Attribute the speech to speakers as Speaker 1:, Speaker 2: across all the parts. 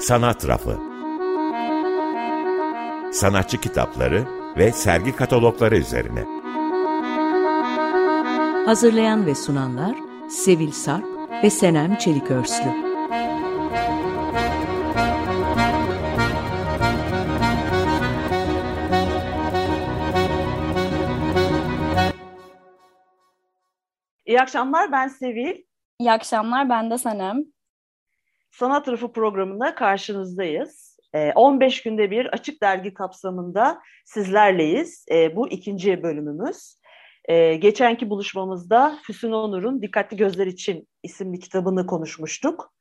Speaker 1: Sanat Rafı Sanatçı kitapları ve sergi katalogları üzerine.
Speaker 2: Hazırlayan ve sunanlar Sevil Sarp ve Senem Çelikörslü.
Speaker 3: İyi akşamlar, ben Sevil.
Speaker 4: İyi akşamlar, ben de Senem.
Speaker 3: Sanat Rafı programında karşınızdayız. 15 ee, günde bir açık dergi kapsamında sizlerleyiz. Ee, bu ikinci bölümümüz. Ee, geçenki buluşmamızda Füsun Onur'un Dikkatli Gözler İçin isimli kitabını konuşmuştuk.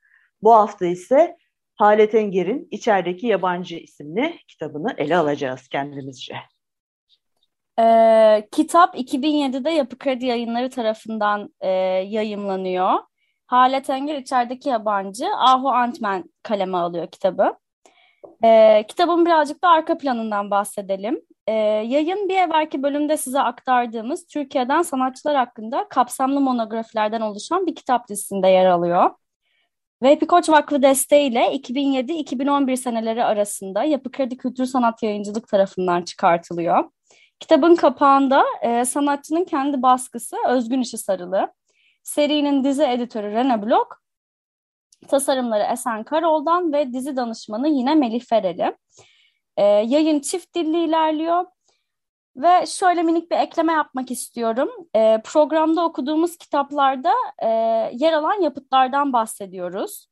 Speaker 3: Bu hafta ise Halet Enger'in İçerideki Yabancı isimli kitabını ele alacağız kendimizce.
Speaker 4: Ee, kitap 2007'de Yapı Kredi Yayınları tarafından e, yayımlanıyor. Halet Enger içerideki yabancı Ahu Antman kaleme alıyor kitabı. Ee, kitabın birazcık da arka planından bahsedelim. Ee, yayın bir evvelki bölümde size aktardığımız Türkiye'den sanatçılar hakkında kapsamlı monografilerden oluşan bir kitap dizisinde yer alıyor. Ve Epikoç Vakfı desteğiyle 2007-2011 seneleri arasında Yapı Kredi Kültür Sanat Yayıncılık tarafından çıkartılıyor. Kitabın kapağında e, sanatçının kendi baskısı Özgün İşi Sarılı. Serinin dizi editörü Rene Blok, tasarımları Esen Karol'dan ve dizi danışmanı yine Melih Fereli. E, yayın çift dilli ilerliyor. Ve şöyle minik bir ekleme yapmak istiyorum. E, programda okuduğumuz kitaplarda e, yer alan yapıtlardan bahsediyoruz.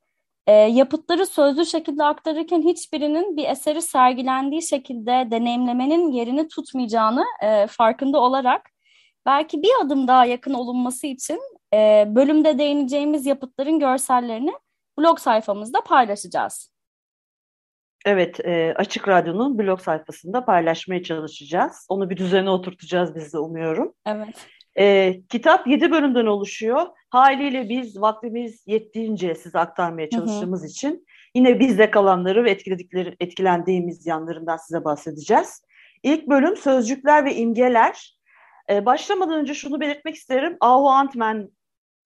Speaker 4: E, yapıtları sözlü şekilde aktarırken hiçbirinin bir eseri sergilendiği şekilde deneyimlemenin yerini tutmayacağını e, farkında olarak belki bir adım daha yakın olunması için e, bölümde değineceğimiz yapıtların görsellerini blog sayfamızda paylaşacağız.
Speaker 3: Evet, e, Açık Radyo'nun blog sayfasında paylaşmaya çalışacağız. Onu bir düzene oturtacağız biz de umuyorum.
Speaker 4: Evet.
Speaker 3: E, kitap yedi bölümden oluşuyor. Haliyle biz vaktimiz yettiğince size aktarmaya çalıştığımız hı hı. için yine bizde kalanları ve etkiledikleri, etkilendiğimiz yanlarından size bahsedeceğiz. İlk bölüm sözcükler ve imgeler. E, başlamadan önce şunu belirtmek isterim. Ahu Antman,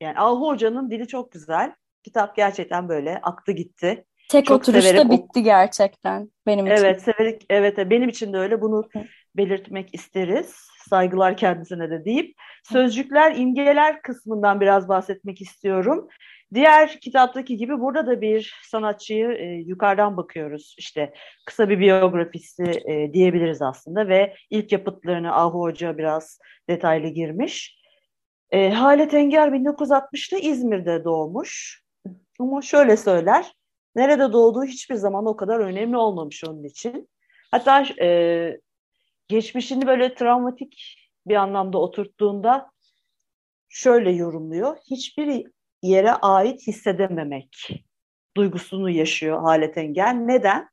Speaker 3: yani Ahu Hoca'nın dili çok güzel. Kitap gerçekten böyle aktı gitti.
Speaker 4: Tek çok oturuşta bitti gerçekten benim için.
Speaker 3: Evet, severek, evet benim için de öyle. Bunu belirtmek isteriz. Saygılar kendisine de deyip sözcükler, imgeler kısmından biraz bahsetmek istiyorum. Diğer kitaptaki gibi burada da bir sanatçıyı e, yukarıdan bakıyoruz. İşte kısa bir biyografisi e, diyebiliriz aslında ve ilk yapıtlarını Ahu Hoca biraz detaylı girmiş. E, Halet Enger 1960'ta İzmir'de doğmuş. Ama şöyle söyler, nerede doğduğu hiçbir zaman o kadar önemli olmamış onun için. Hatta e, geçmişini böyle travmatik bir anlamda oturttuğunda şöyle yorumluyor. Hiçbir yere ait hissedememek duygusunu yaşıyor Halet Enger. Neden?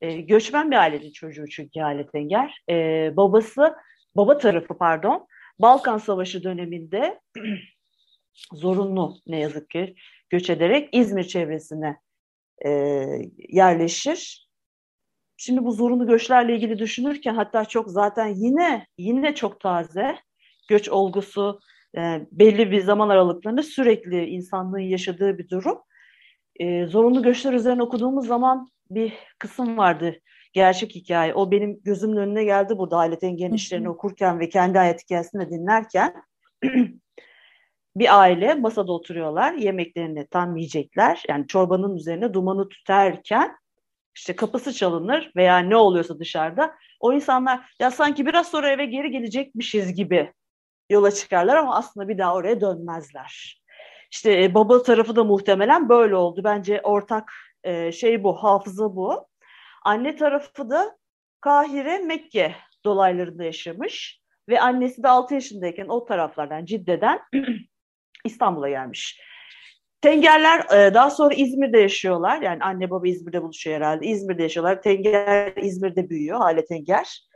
Speaker 3: E, göçmen bir ailenin çocuğu çünkü Halet Enger. E, babası, baba tarafı pardon, Balkan Savaşı döneminde zorunlu ne yazık ki göç ederek İzmir çevresine e, yerleşir. Şimdi bu zorunlu göçlerle ilgili düşünürken hatta çok zaten yine yine çok taze göç olgusu e, belli bir zaman aralıklarında sürekli insanlığın yaşadığı bir durum. E, zorunlu göçler üzerine okuduğumuz zaman bir kısım vardı gerçek hikaye. O benim gözümün önüne geldi burada Halet Engel'in işlerini okurken ve kendi hayat hikayesini dinlerken. bir aile masada oturuyorlar. Yemeklerini tam yiyecekler. Yani çorbanın üzerine dumanı tüterken işte kapısı çalınır veya ne oluyorsa dışarıda. O insanlar ya sanki biraz sonra eve geri gelecekmişiz gibi yola çıkarlar ama aslında bir daha oraya dönmezler. İşte e, baba tarafı da muhtemelen böyle oldu. Bence ortak e, şey bu, hafıza bu. Anne tarafı da Kahire, Mekke dolaylarında yaşamış ve annesi de 6 yaşındayken o taraflardan Cidde'den İstanbul'a gelmiş. Tengerler e, daha sonra İzmir'de yaşıyorlar. Yani anne baba İzmir'de buluşuyor herhalde. İzmir'de yaşıyorlar. Tenger İzmir'de büyüyor. Hale Tenger.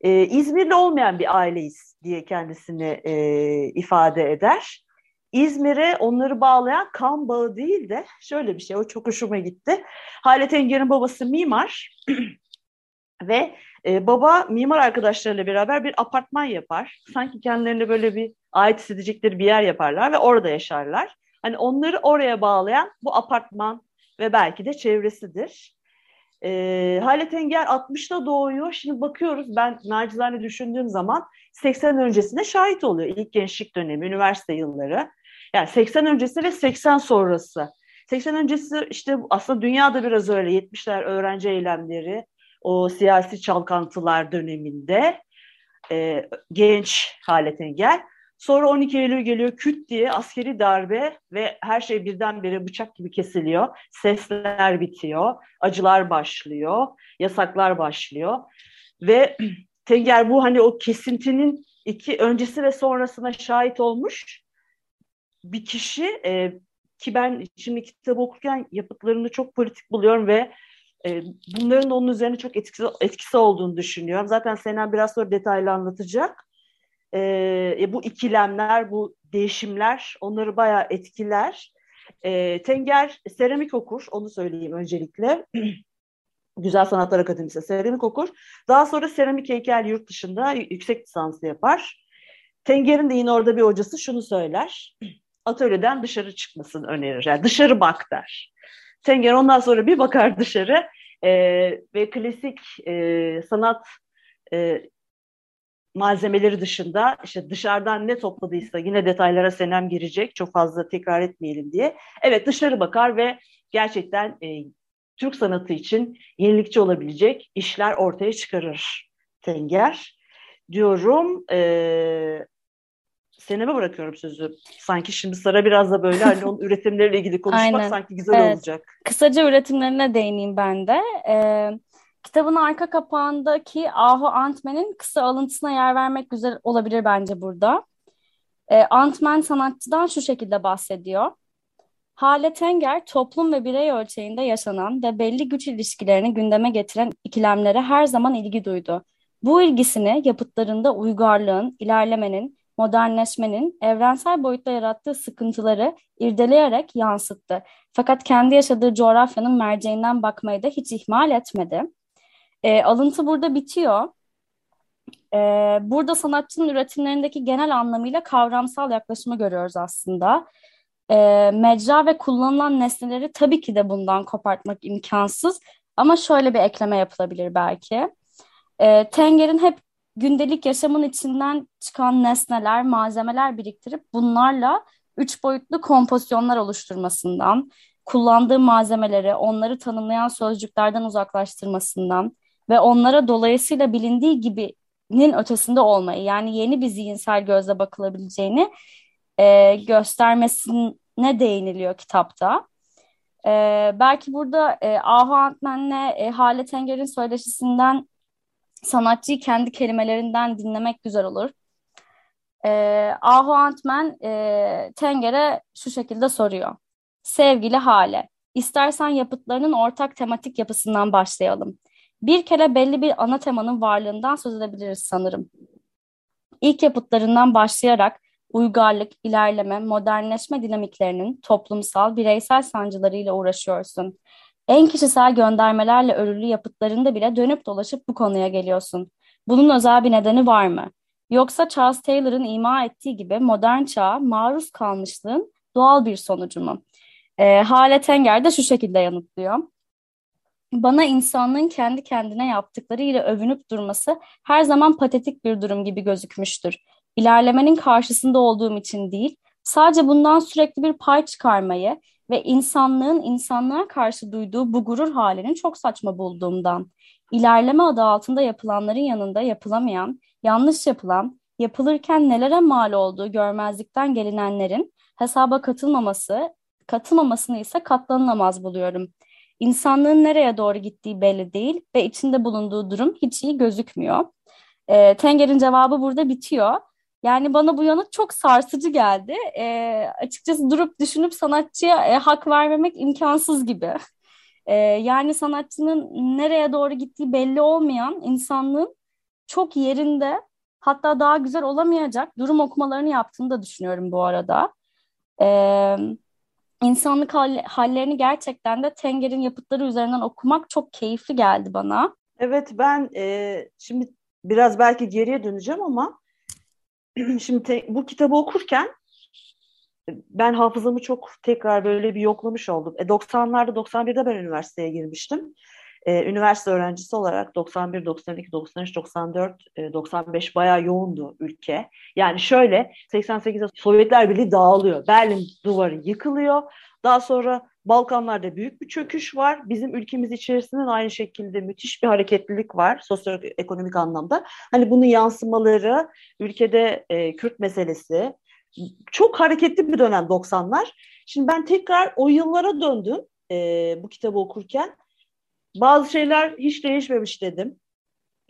Speaker 3: E, İzmirli olmayan bir aileyiz diye kendisini e, ifade eder. İzmir'e onları bağlayan kan bağı değil de şöyle bir şey. O çok hoşuma gitti. Hale Tenger'in babası mimar ve E, baba mimar arkadaşlarıyla beraber bir apartman yapar. Sanki kendilerine böyle bir ait hissedecekleri bir yer yaparlar ve orada yaşarlar. Hani onları oraya bağlayan bu apartman ve belki de çevresidir. E, Halet Enger 60'ta doğuyor. Şimdi bakıyoruz ben nacizane düşündüğüm zaman 80 öncesine şahit oluyor. İlk gençlik dönemi, üniversite yılları. Yani 80 öncesi ve 80 sonrası. 80 öncesi işte aslında dünyada biraz öyle 70'ler öğrenci eylemleri, o siyasi çalkantılar döneminde e, genç Halet Engel. Sonra 12 Eylül geliyor küt diye askeri darbe ve her şey birdenbire bıçak gibi kesiliyor. Sesler bitiyor, acılar başlıyor, yasaklar başlıyor. Ve Tenger bu hani o kesintinin iki öncesi ve sonrasına şahit olmuş bir kişi e, ki ben şimdi kitabı okurken yapıtlarını çok politik buluyorum ve e, bunların onun üzerine çok etkisi, etkisi olduğunu düşünüyorum. Zaten Senem biraz sonra detaylı anlatacak. E, e, bu ikilemler, bu değişimler onları bayağı etkiler. E, Tenger seramik okur, onu söyleyeyim öncelikle. Güzel Sanatlar Akademisi seramik okur. Daha sonra seramik heykel yurt dışında yüksek lisansı yapar. Tenger'in de yine orada bir hocası şunu söyler. Atölyeden dışarı çıkmasını önerir. Yani dışarı bak der. Tenger ondan sonra bir bakar dışarı e, ve klasik e, sanat e, malzemeleri dışında işte dışarıdan ne topladıysa yine detaylara Senem girecek çok fazla tekrar etmeyelim diye. Evet dışarı bakar ve gerçekten e, Türk sanatı için yenilikçi olabilecek işler ortaya çıkarır Tenger diyorum. E, Seneme bırakıyorum sözü. Sanki şimdi Sara biraz da böyle hani onun üretimleriyle ilgili konuşmak Aynen. sanki güzel evet. olacak.
Speaker 4: Kısaca üretimlerine değineyim ben de. Ee, kitabın arka kapağındaki Ahu Antman'in kısa alıntısına yer vermek güzel olabilir bence burada. Ee, Antman sanatçıdan şu şekilde bahsediyor. Hale Tenger, toplum ve birey ölçeğinde yaşanan ve belli güç ilişkilerini gündeme getiren ikilemlere her zaman ilgi duydu. Bu ilgisini yapıtlarında uygarlığın, ilerlemenin, modernleşmenin evrensel boyutta yarattığı sıkıntıları irdeleyerek yansıttı. Fakat kendi yaşadığı coğrafyanın merceğinden bakmayı da hiç ihmal etmedi. E, alıntı burada bitiyor. E, burada sanatçının üretimlerindeki genel anlamıyla kavramsal yaklaşımı görüyoruz aslında. E, mecra ve kullanılan nesneleri tabii ki de bundan kopartmak imkansız. Ama şöyle bir ekleme yapılabilir belki. E, Tenger'in hep gündelik yaşamın içinden çıkan nesneler, malzemeler biriktirip bunlarla üç boyutlu kompozisyonlar oluşturmasından, kullandığı malzemeleri onları tanımlayan sözcüklerden uzaklaştırmasından ve onlara dolayısıyla bilindiği gibinin ötesinde olmayı yani yeni bir zihinsel gözle bakılabileceğini e, göstermesine değiniliyor kitapta. E, belki burada e, Ahu Antmen'le e, Halet Enger'in söyleşisinden sanatçıyı kendi kelimelerinden dinlemek güzel olur. E, Ahu Antman e, Tenger'e şu şekilde soruyor. Sevgili Hale, istersen yapıtlarının ortak tematik yapısından başlayalım. Bir kere belli bir ana temanın varlığından söz edebiliriz sanırım. İlk yapıtlarından başlayarak uygarlık, ilerleme, modernleşme dinamiklerinin toplumsal, bireysel sancılarıyla uğraşıyorsun. En kişisel göndermelerle örülü yapıtlarında bile dönüp dolaşıp bu konuya geliyorsun. Bunun özel bir nedeni var mı? Yoksa Charles Taylor'ın ima ettiği gibi modern çağa maruz kalmışlığın doğal bir sonucu mu? E, Hale Tenger de şu şekilde yanıtlıyor. Bana insanlığın kendi kendine yaptıklarıyla övünüp durması her zaman patetik bir durum gibi gözükmüştür. İlerlemenin karşısında olduğum için değil, sadece bundan sürekli bir pay çıkarmayı ve insanlığın insanlığa karşı duyduğu bu gurur halini çok saçma bulduğumdan, ilerleme adı altında yapılanların yanında yapılamayan, yanlış yapılan, yapılırken nelere mal olduğu görmezlikten gelinenlerin hesaba katılmaması, katılmamasını ise katlanılamaz buluyorum. İnsanlığın nereye doğru gittiği belli değil ve içinde bulunduğu durum hiç iyi gözükmüyor. E, Tenger'in cevabı burada bitiyor. Yani bana bu yanıt çok sarsıcı geldi. E, açıkçası durup düşünüp sanatçıya e, hak vermemek imkansız gibi. E, yani sanatçının nereye doğru gittiği belli olmayan insanlığın çok yerinde hatta daha güzel olamayacak durum okumalarını yaptığını da düşünüyorum bu arada. E, insanlık hallerini gerçekten de Tenger'in yapıtları üzerinden okumak çok keyifli geldi bana.
Speaker 3: Evet ben e, şimdi biraz belki geriye döneceğim ama şimdi te, bu kitabı okurken ben hafızamı çok tekrar böyle bir yoklamış oldum. E, 90'larda 91'de ben üniversiteye girmiştim. E, üniversite öğrencisi olarak 91, 92, 93, 94, e, 95 bayağı yoğundu ülke. Yani şöyle 88'de Sovyetler Birliği dağılıyor. Berlin duvarı yıkılıyor. Daha sonra Balkanlarda büyük bir çöküş var. Bizim ülkemiz içerisinde aynı şekilde müthiş bir hareketlilik var sosyoekonomik anlamda. Hani bunun yansımaları ülkede e, Kürt meselesi çok hareketli bir dönem 90'lar. Şimdi ben tekrar o yıllara döndüm e, bu kitabı okurken. Bazı şeyler hiç değişmemiş dedim.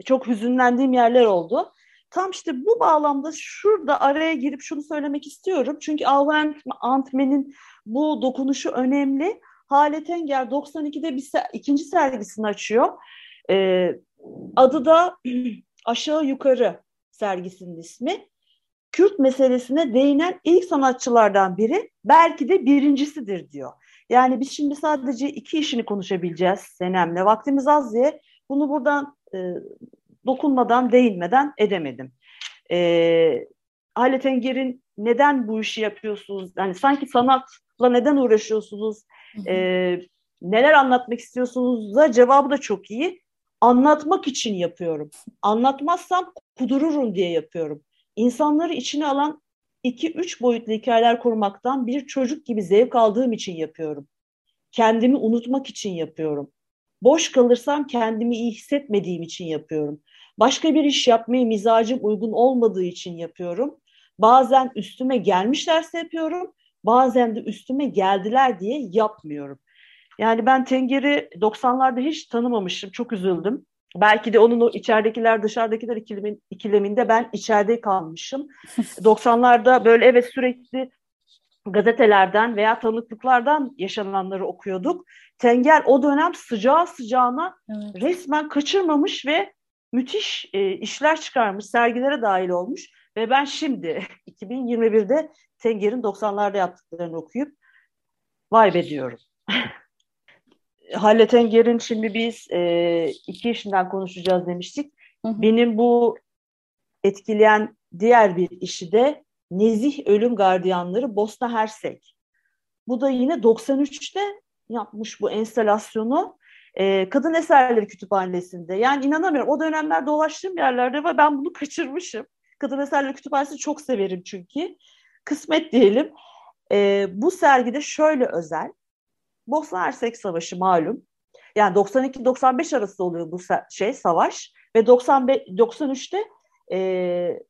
Speaker 3: Çok hüzünlendiğim yerler oldu. Tam işte bu bağlamda şurada araya girip şunu söylemek istiyorum. Çünkü Alva Antmen'in bu dokunuşu önemli. Hale Tenger 92'de bir se ikinci sergisini açıyor. Ee, adı da Aşağı Yukarı sergisinin ismi. Kürt meselesine değinen ilk sanatçılardan biri belki de birincisidir diyor. Yani biz şimdi sadece iki işini konuşabileceğiz Senem'le. Vaktimiz az diye bunu buradan e, dokunmadan, değinmeden edemedim. E, Halet Enger'in neden bu işi yapıyorsunuz? Yani sanki sanatla neden uğraşıyorsunuz? E, neler anlatmak istiyorsunuz da cevabı da çok iyi. Anlatmak için yapıyorum. Anlatmazsam kudururum diye yapıyorum. İnsanları içine alan iki üç boyutlu hikayeler kurmaktan bir çocuk gibi zevk aldığım için yapıyorum. Kendimi unutmak için yapıyorum. Boş kalırsam kendimi iyi hissetmediğim için yapıyorum. Başka bir iş yapmayı mizacım uygun olmadığı için yapıyorum. Bazen üstüme gelmişlerse yapıyorum. Bazen de üstüme geldiler diye yapmıyorum. Yani ben Tenger'i 90'larda hiç tanımamışım. Çok üzüldüm. Belki de onun o içeridekiler dışarıdakiler ikilemin, ikileminde ben içeride kalmışım. 90'larda böyle evet sürekli gazetelerden veya tanıklıklardan yaşananları okuyorduk. Tenger o dönem sıcağı sıcağına evet. resmen kaçırmamış ve müthiş e, işler çıkarmış, sergilere dahil olmuş ve ben şimdi 2021'de Tenger'in 90'larda yaptıklarını okuyup vay be diyorum. Halle Tenger'in şimdi biz e, iki işinden konuşacağız demiştik. Hı hı. Benim bu etkileyen diğer bir işi de Nezih Ölüm Gardiyanları Bosna Hersek. Bu da yine 93'te yapmış bu enstalasyonu e, Kadın Eserleri Kütüphanesi'nde. Yani inanamıyorum o dönemler dolaştığım yerlerde ve ben bunu kaçırmışım. Kadın Eserleri Kütüphanesi çok severim çünkü. Kısmet diyelim. E, bu sergide şöyle özel. Bosna Hersek Savaşı malum. Yani 92-95 arası oluyor bu şey savaş ve 95 93'te e,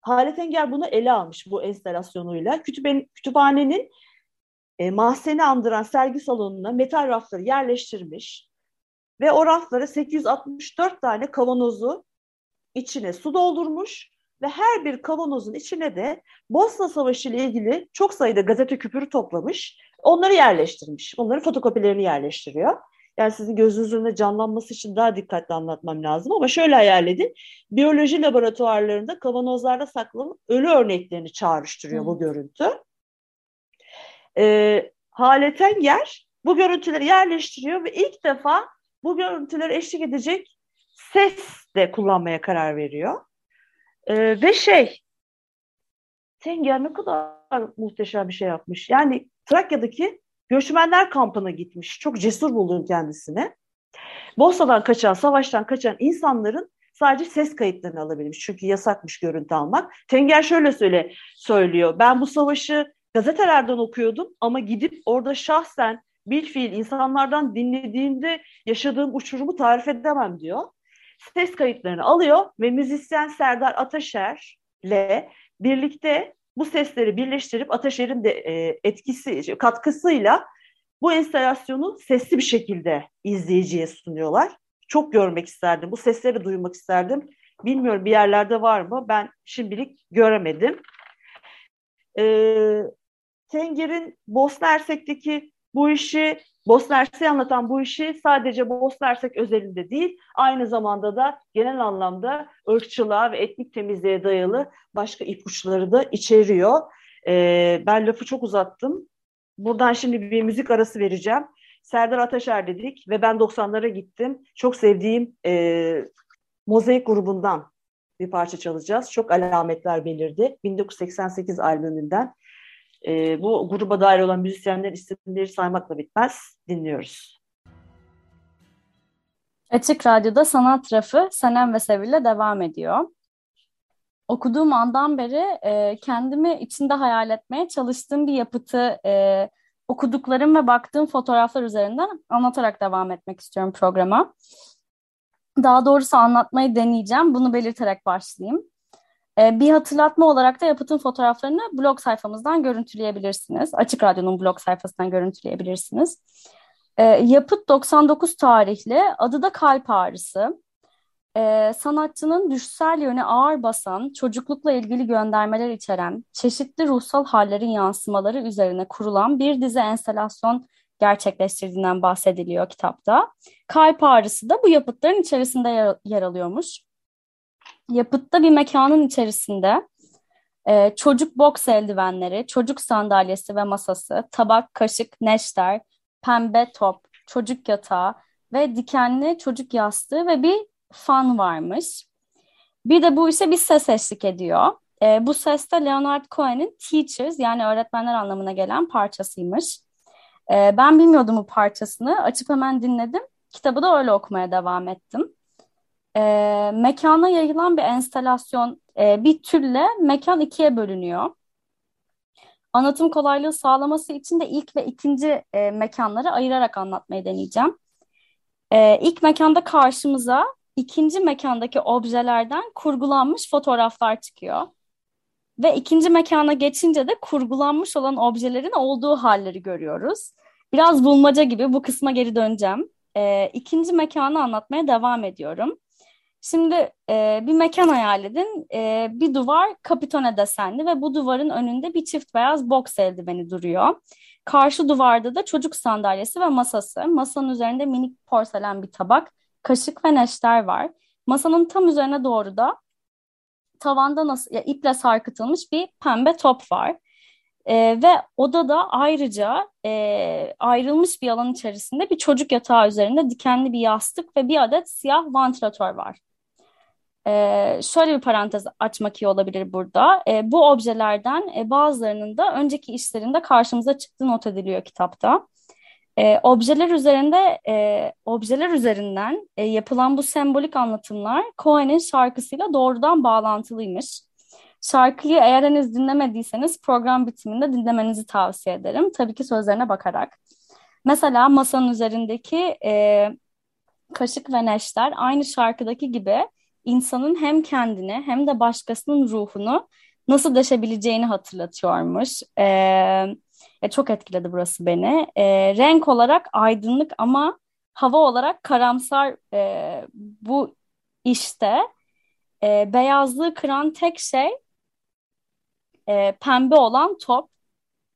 Speaker 3: Halet Enger bunu ele almış bu enstalasyonuyla. Kütüphanenin, kütüphanenin e, mahzeni andıran sergi salonuna metal rafları yerleştirmiş ve o raflara 864 tane kavanozu içine su doldurmuş ve her bir kavanozun içine de Bosna Savaşı ile ilgili çok sayıda gazete küpürü toplamış. Onları yerleştirmiş. Onların fotokopilerini yerleştiriyor. Yani sizin gözünüzün önünde canlanması için daha dikkatli anlatmam lazım ama şöyle hayal edin. Biyoloji laboratuvarlarında kavanozlarda saklı ölü örneklerini çağrıştırıyor Hı. bu görüntü. Ee, Haleten yer bu görüntüleri yerleştiriyor ve ilk defa bu görüntüleri eşlik edecek ses de kullanmaya karar veriyor. Ee, ve şey Tenger ne kadar muhteşem bir şey yapmış. Yani Trakya'daki göçmenler kampına gitmiş. Çok cesur buldum kendisini. Bosna'dan kaçan, savaştan kaçan insanların sadece ses kayıtlarını alabilmiş. Çünkü yasakmış görüntü almak. Tenger şöyle söyle söylüyor. Ben bu savaşı gazetelerden okuyordum ama gidip orada şahsen bir fiil insanlardan dinlediğimde yaşadığım uçurumu tarif edemem diyor. Ses kayıtlarını alıyor ve müzisyen Serdar Ataşer'le birlikte bu sesleri birleştirip Ataşer'in de e, etkisi, katkısıyla bu enstalasyonu sesli bir şekilde izleyiciye sunuyorlar. Çok görmek isterdim. Bu sesleri duymak isterdim. Bilmiyorum bir yerlerde var mı? Ben şimdilik göremedim. Ee, Tenger'in Bosna Hersek'teki bu işi, Bosna Hersek'i anlatan bu işi sadece Bosna Hersek özelinde değil, aynı zamanda da genel anlamda ırkçılığa ve etnik temizliğe dayalı başka ipuçları da içeriyor. Ee, ben lafı çok uzattım. Buradan şimdi bir müzik arası vereceğim. Serdar Ataşer dedik ve ben 90'lara gittim. Çok sevdiğim e, Mozaik grubundan bir parça çalacağız. Çok alametler belirdi. 1988 albümünden. E, bu gruba dair olan müzisyenler isimleri saymakla bitmez. Dinliyoruz.
Speaker 4: Açık Radyo'da sanat rafı Senem ve Sevil'le devam ediyor. Okuduğum andan beri e, kendimi içinde hayal etmeye çalıştığım bir yapıtı e, okuduklarım ve baktığım fotoğraflar üzerinden anlatarak devam etmek istiyorum programa. Daha doğrusu anlatmayı deneyeceğim. Bunu belirterek başlayayım. E, bir hatırlatma olarak da yapıtın fotoğraflarını blog sayfamızdan görüntüleyebilirsiniz. Açık Radyo'nun blog sayfasından görüntüleyebilirsiniz. E, yapıt 99 tarihli, adı da Kalp Ağrısı. E, sanatçının düşsel yöne ağır basan, çocuklukla ilgili göndermeler içeren, çeşitli ruhsal hallerin yansımaları üzerine kurulan bir dizi enstelasyon gerçekleştirdiğinden bahsediliyor kitapta. Kalp ağrısı da bu yapıtların içerisinde yer alıyormuş. Yapıtta bir mekanın içerisinde e, çocuk boks eldivenleri, çocuk sandalyesi ve masası, tabak, kaşık, neşter, pembe top, çocuk yatağı ve dikenli çocuk yastığı ve bir fan varmış. Bir de bu işe bir ses eşlik ediyor. E, bu ses de Leonard Cohen'in Teachers yani öğretmenler anlamına gelen parçasıymış. E, ben bilmiyordum bu parçasını. Açıp hemen dinledim. Kitabı da öyle okumaya devam ettim. E, mekana yayılan bir enstalasyon e, bir türle mekan ikiye bölünüyor. Anlatım kolaylığı sağlaması için de ilk ve ikinci e, mekanları ayırarak anlatmayı deneyeceğim. E, ilk mekanda karşımıza ikinci mekandaki objelerden kurgulanmış fotoğraflar çıkıyor. Ve ikinci mekana geçince de kurgulanmış olan objelerin olduğu halleri görüyoruz. Biraz bulmaca gibi bu kısma geri döneceğim. E, ikinci mekanı anlatmaya devam ediyorum. Şimdi e, bir mekan hayal edin. E, bir duvar kapitone desenli ve bu duvarın önünde bir çift beyaz boks eldiveni duruyor. Karşı duvarda da çocuk sandalyesi ve masası. Masanın üzerinde minik porselen bir tabak, kaşık ve neşter var. Masanın tam üzerine doğru da tavanda nasıl ya, iple sarkıtılmış bir pembe top var. E, ve odada ayrıca e, ayrılmış bir alan içerisinde bir çocuk yatağı üzerinde dikenli bir yastık ve bir adet siyah vantilatör var. E, şöyle bir parantez açmak iyi olabilir burada. E, bu objelerden e, bazılarının da önceki işlerinde karşımıza çıktığı not ediliyor kitapta. E, objeler üzerinde e, objeler üzerinden e, yapılan bu sembolik anlatımlar Cohen'in şarkısıyla doğrudan bağlantılıymış. Şarkıyı eğer henüz dinlemediyseniz program bitiminde dinlemenizi tavsiye ederim. Tabii ki sözlerine bakarak. Mesela masanın üzerindeki e, kaşık ve neşter aynı şarkıdaki gibi insanın hem kendini hem de başkasının ruhunu nasıl deşebileceğini hatırlatıyormuş. Evet e, çok etkiledi burası beni. E, renk olarak aydınlık ama hava olarak karamsar e, bu işte e, beyazlığı kıran tek şey e, pembe olan top.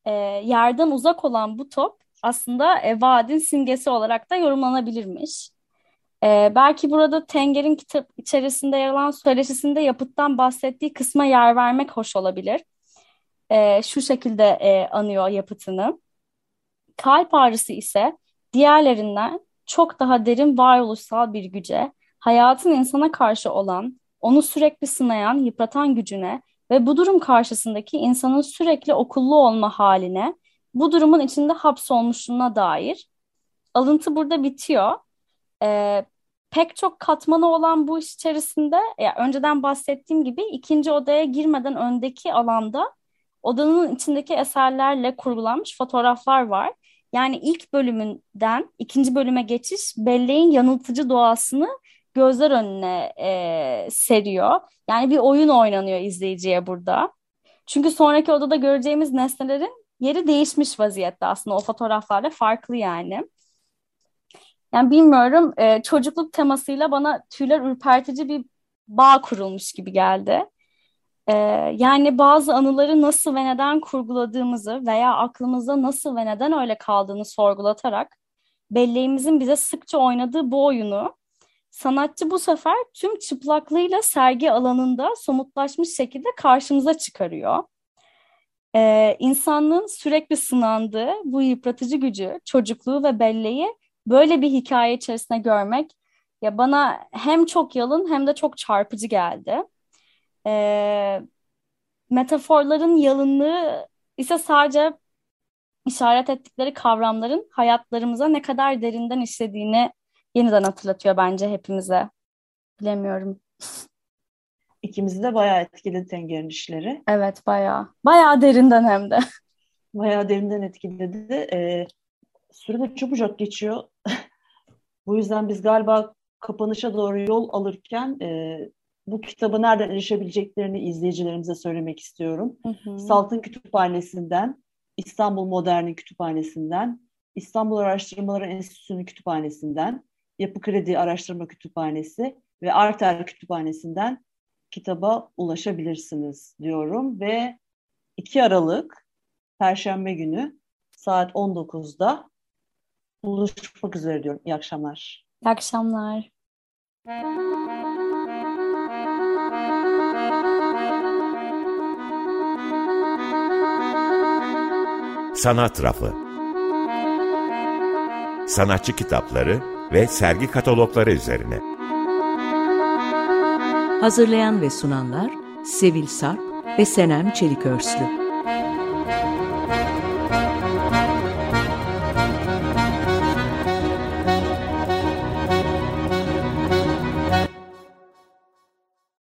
Speaker 4: E, yerden uzak olan bu top aslında e, vaadin simgesi olarak da yorumlanabilirmiş. E, belki burada Tenger'in kitap içerisinde yer alan söyleşisinde yapıttan bahsettiği kısma yer vermek hoş olabilir e, şu şekilde e, anıyor yapıtını. Kalp ağrısı ise diğerlerinden çok daha derin varoluşsal bir güce, hayatın insana karşı olan, onu sürekli sınayan, yıpratan gücüne ve bu durum karşısındaki insanın sürekli okullu olma haline, bu durumun içinde hapsolmuşluğuna dair. Alıntı burada bitiyor. Ee, pek çok katmanı olan bu iş içerisinde, ya önceden bahsettiğim gibi ikinci odaya girmeden öndeki alanda odanın içindeki eserlerle kurgulanmış fotoğraflar var. Yani ilk bölümünden ikinci bölüme geçiş belleğin yanıltıcı doğasını gözler önüne e, seriyor. Yani bir oyun oynanıyor izleyiciye burada. Çünkü sonraki odada göreceğimiz nesnelerin yeri değişmiş vaziyette aslında o fotoğraflarla farklı yani. Yani bilmiyorum e, çocukluk temasıyla bana tüyler ürpertici bir bağ kurulmuş gibi geldi. Ee, yani bazı anıları nasıl ve neden kurguladığımızı veya aklımızda nasıl ve neden öyle kaldığını sorgulatarak belleğimizin bize sıkça oynadığı bu oyunu sanatçı bu sefer tüm çıplaklığıyla sergi alanında somutlaşmış şekilde karşımıza çıkarıyor. Ee, insanlığın sürekli sınandığı bu yıpratıcı gücü, çocukluğu ve belleği böyle bir hikaye içerisinde görmek ya bana hem çok yalın hem de çok çarpıcı geldi. Ee, metaforların yalınlığı ise sadece işaret ettikleri kavramların hayatlarımıza ne kadar derinden işlediğini yeniden hatırlatıyor bence hepimize. Bilemiyorum.
Speaker 3: İkimizi de bayağı etkiledi Tenger'in işleri.
Speaker 4: Evet bayağı. Bayağı derinden hem de.
Speaker 3: Bayağı derinden etkiledi. Ee, süre de çabucak geçiyor. Bu yüzden biz galiba kapanışa doğru yol alırken e, bu kitabı nereden erişebileceklerini izleyicilerimize söylemek istiyorum.
Speaker 4: Hı hı.
Speaker 3: Saltın Kütüphanesi'nden, İstanbul Modern'in kütüphanesinden, İstanbul Araştırmaları Enstitüsü'nün kütüphanesinden, Yapı Kredi Araştırma Kütüphanesi ve Arter Kütüphanesi'nden kitaba ulaşabilirsiniz diyorum ve 2 Aralık Perşembe günü saat 19'da buluşmak üzere diyorum. İyi akşamlar.
Speaker 4: İyi akşamlar.
Speaker 1: Sanat Rafı Sanatçı kitapları ve sergi katalogları üzerine.
Speaker 2: Hazırlayan ve sunanlar Sevil Sarp ve Senem Çelikörslü.